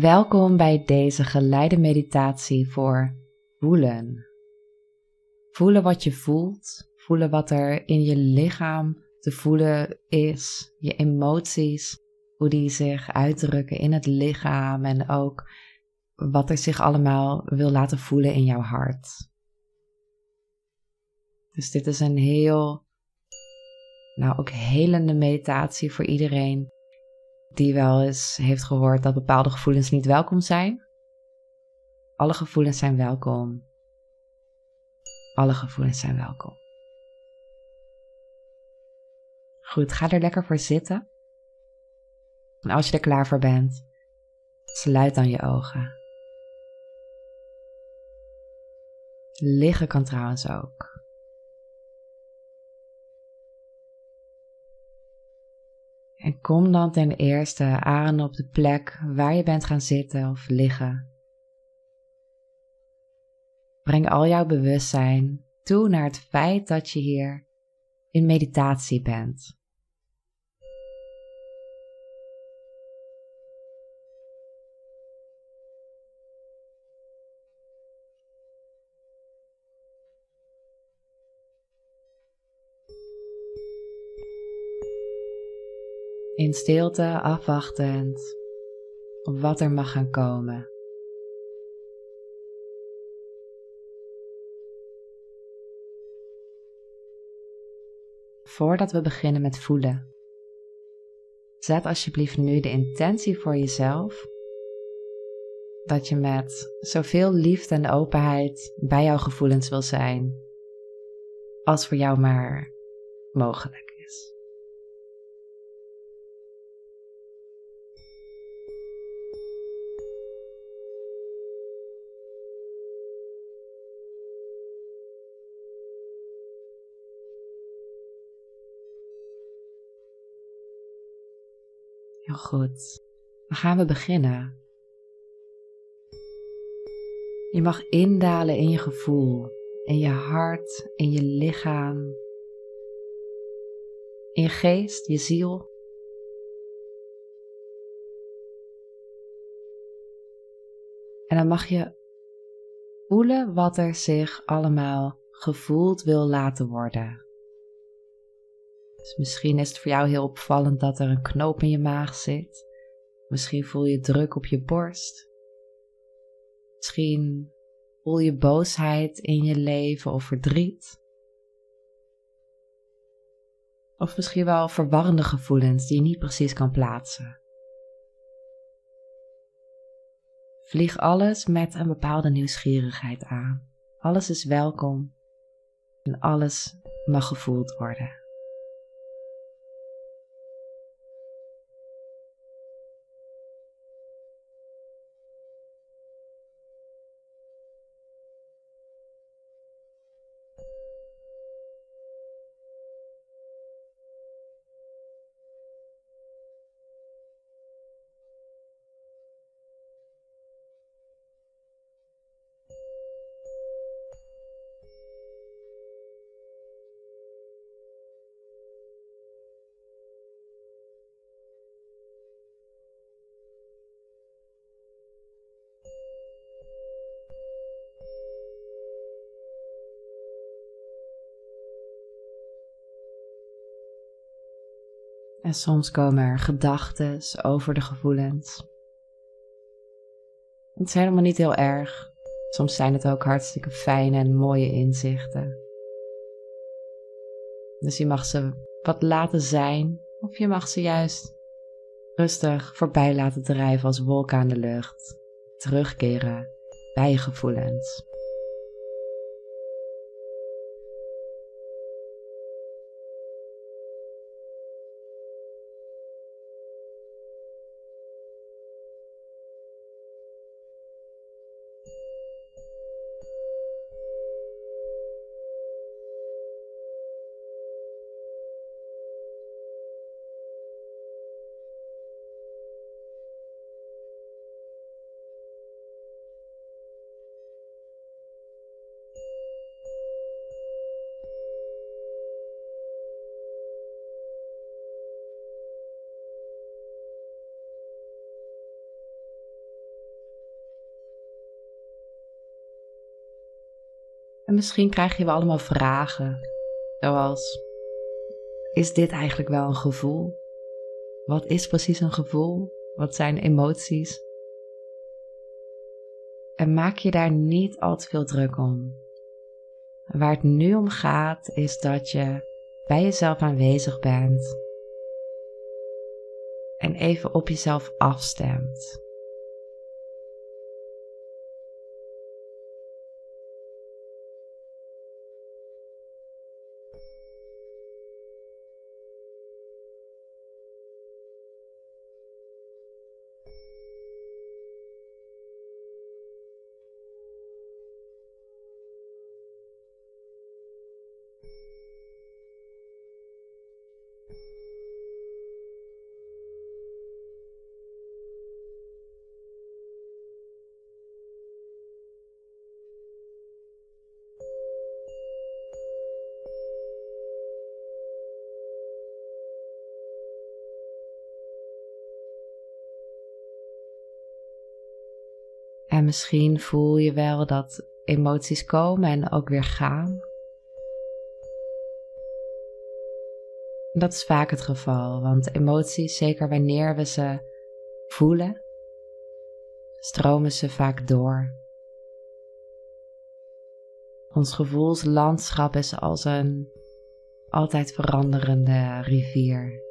Welkom bij deze geleide meditatie voor voelen. Voelen wat je voelt, voelen wat er in je lichaam te voelen is, je emoties, hoe die zich uitdrukken in het lichaam en ook wat er zich allemaal wil laten voelen in jouw hart. Dus dit is een heel, nou ook helende meditatie voor iedereen die wel eens heeft gehoord dat bepaalde gevoelens niet welkom zijn. Alle gevoelens zijn welkom. Alle gevoelens zijn welkom. Goed, ga er lekker voor zitten. En als je er klaar voor bent, sluit dan je ogen. Liggen kan trouwens ook. Kom dan ten eerste aan op de plek waar je bent gaan zitten of liggen. Breng al jouw bewustzijn toe naar het feit dat je hier in meditatie bent. In stilte afwachtend op wat er mag gaan komen. Voordat we beginnen met voelen, zet alsjeblieft nu de intentie voor jezelf dat je met zoveel liefde en openheid bij jouw gevoelens wil zijn, als voor jou maar mogelijk. Goed. Dan gaan we beginnen. Je mag indalen in je gevoel, in je hart, in je lichaam, in je geest, je ziel. En dan mag je voelen wat er zich allemaal gevoeld wil laten worden. Dus misschien is het voor jou heel opvallend dat er een knoop in je maag zit. Misschien voel je druk op je borst. Misschien voel je boosheid in je leven of verdriet. Of misschien wel verwarrende gevoelens die je niet precies kan plaatsen. Vlieg alles met een bepaalde nieuwsgierigheid aan. Alles is welkom en alles mag gevoeld worden. En soms komen er gedachten over de gevoelens. Het is helemaal niet heel erg. Soms zijn het ook hartstikke fijne en mooie inzichten. Dus je mag ze wat laten zijn, of je mag ze juist rustig voorbij laten drijven als wolken aan de lucht. Terugkeren bij je gevoelens. Misschien krijg je wel allemaal vragen, zoals: Is dit eigenlijk wel een gevoel? Wat is precies een gevoel? Wat zijn emoties? En maak je daar niet al te veel druk om. Waar het nu om gaat, is dat je bij jezelf aanwezig bent en even op jezelf afstemt. En misschien voel je wel dat emoties komen en ook weer gaan. Dat is vaak het geval, want emoties, zeker wanneer we ze voelen, stromen ze vaak door. Ons gevoelslandschap is als een altijd veranderende rivier.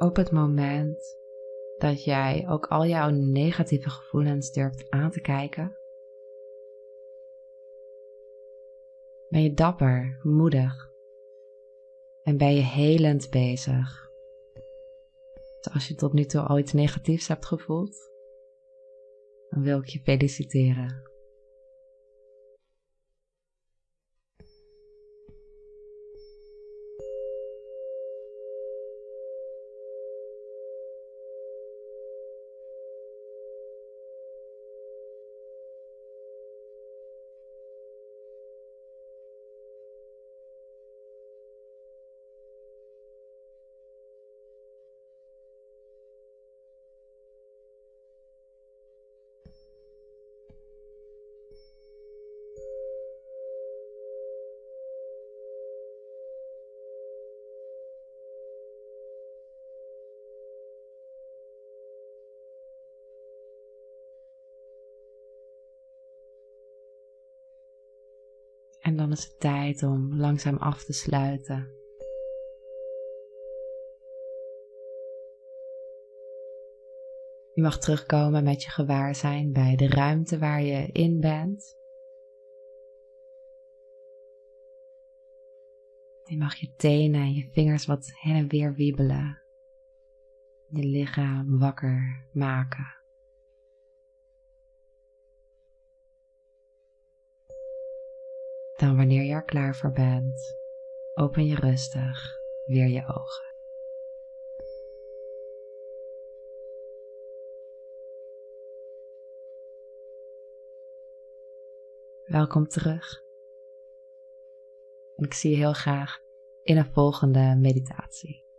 Op het moment dat jij ook al jouw negatieve gevoelens durft aan te kijken, ben je dapper, moedig en ben je helend bezig. Dus als je tot nu toe al iets negatiefs hebt gevoeld, dan wil ik je feliciteren. En dan is het tijd om langzaam af te sluiten. Je mag terugkomen met je gewaarzijn bij de ruimte waar je in bent. Je mag je tenen en je vingers wat heen en weer wiebelen. Je lichaam wakker maken. Dan wanneer je er klaar voor bent, open je rustig weer je ogen. Welkom terug. Ik zie je heel graag in een volgende meditatie.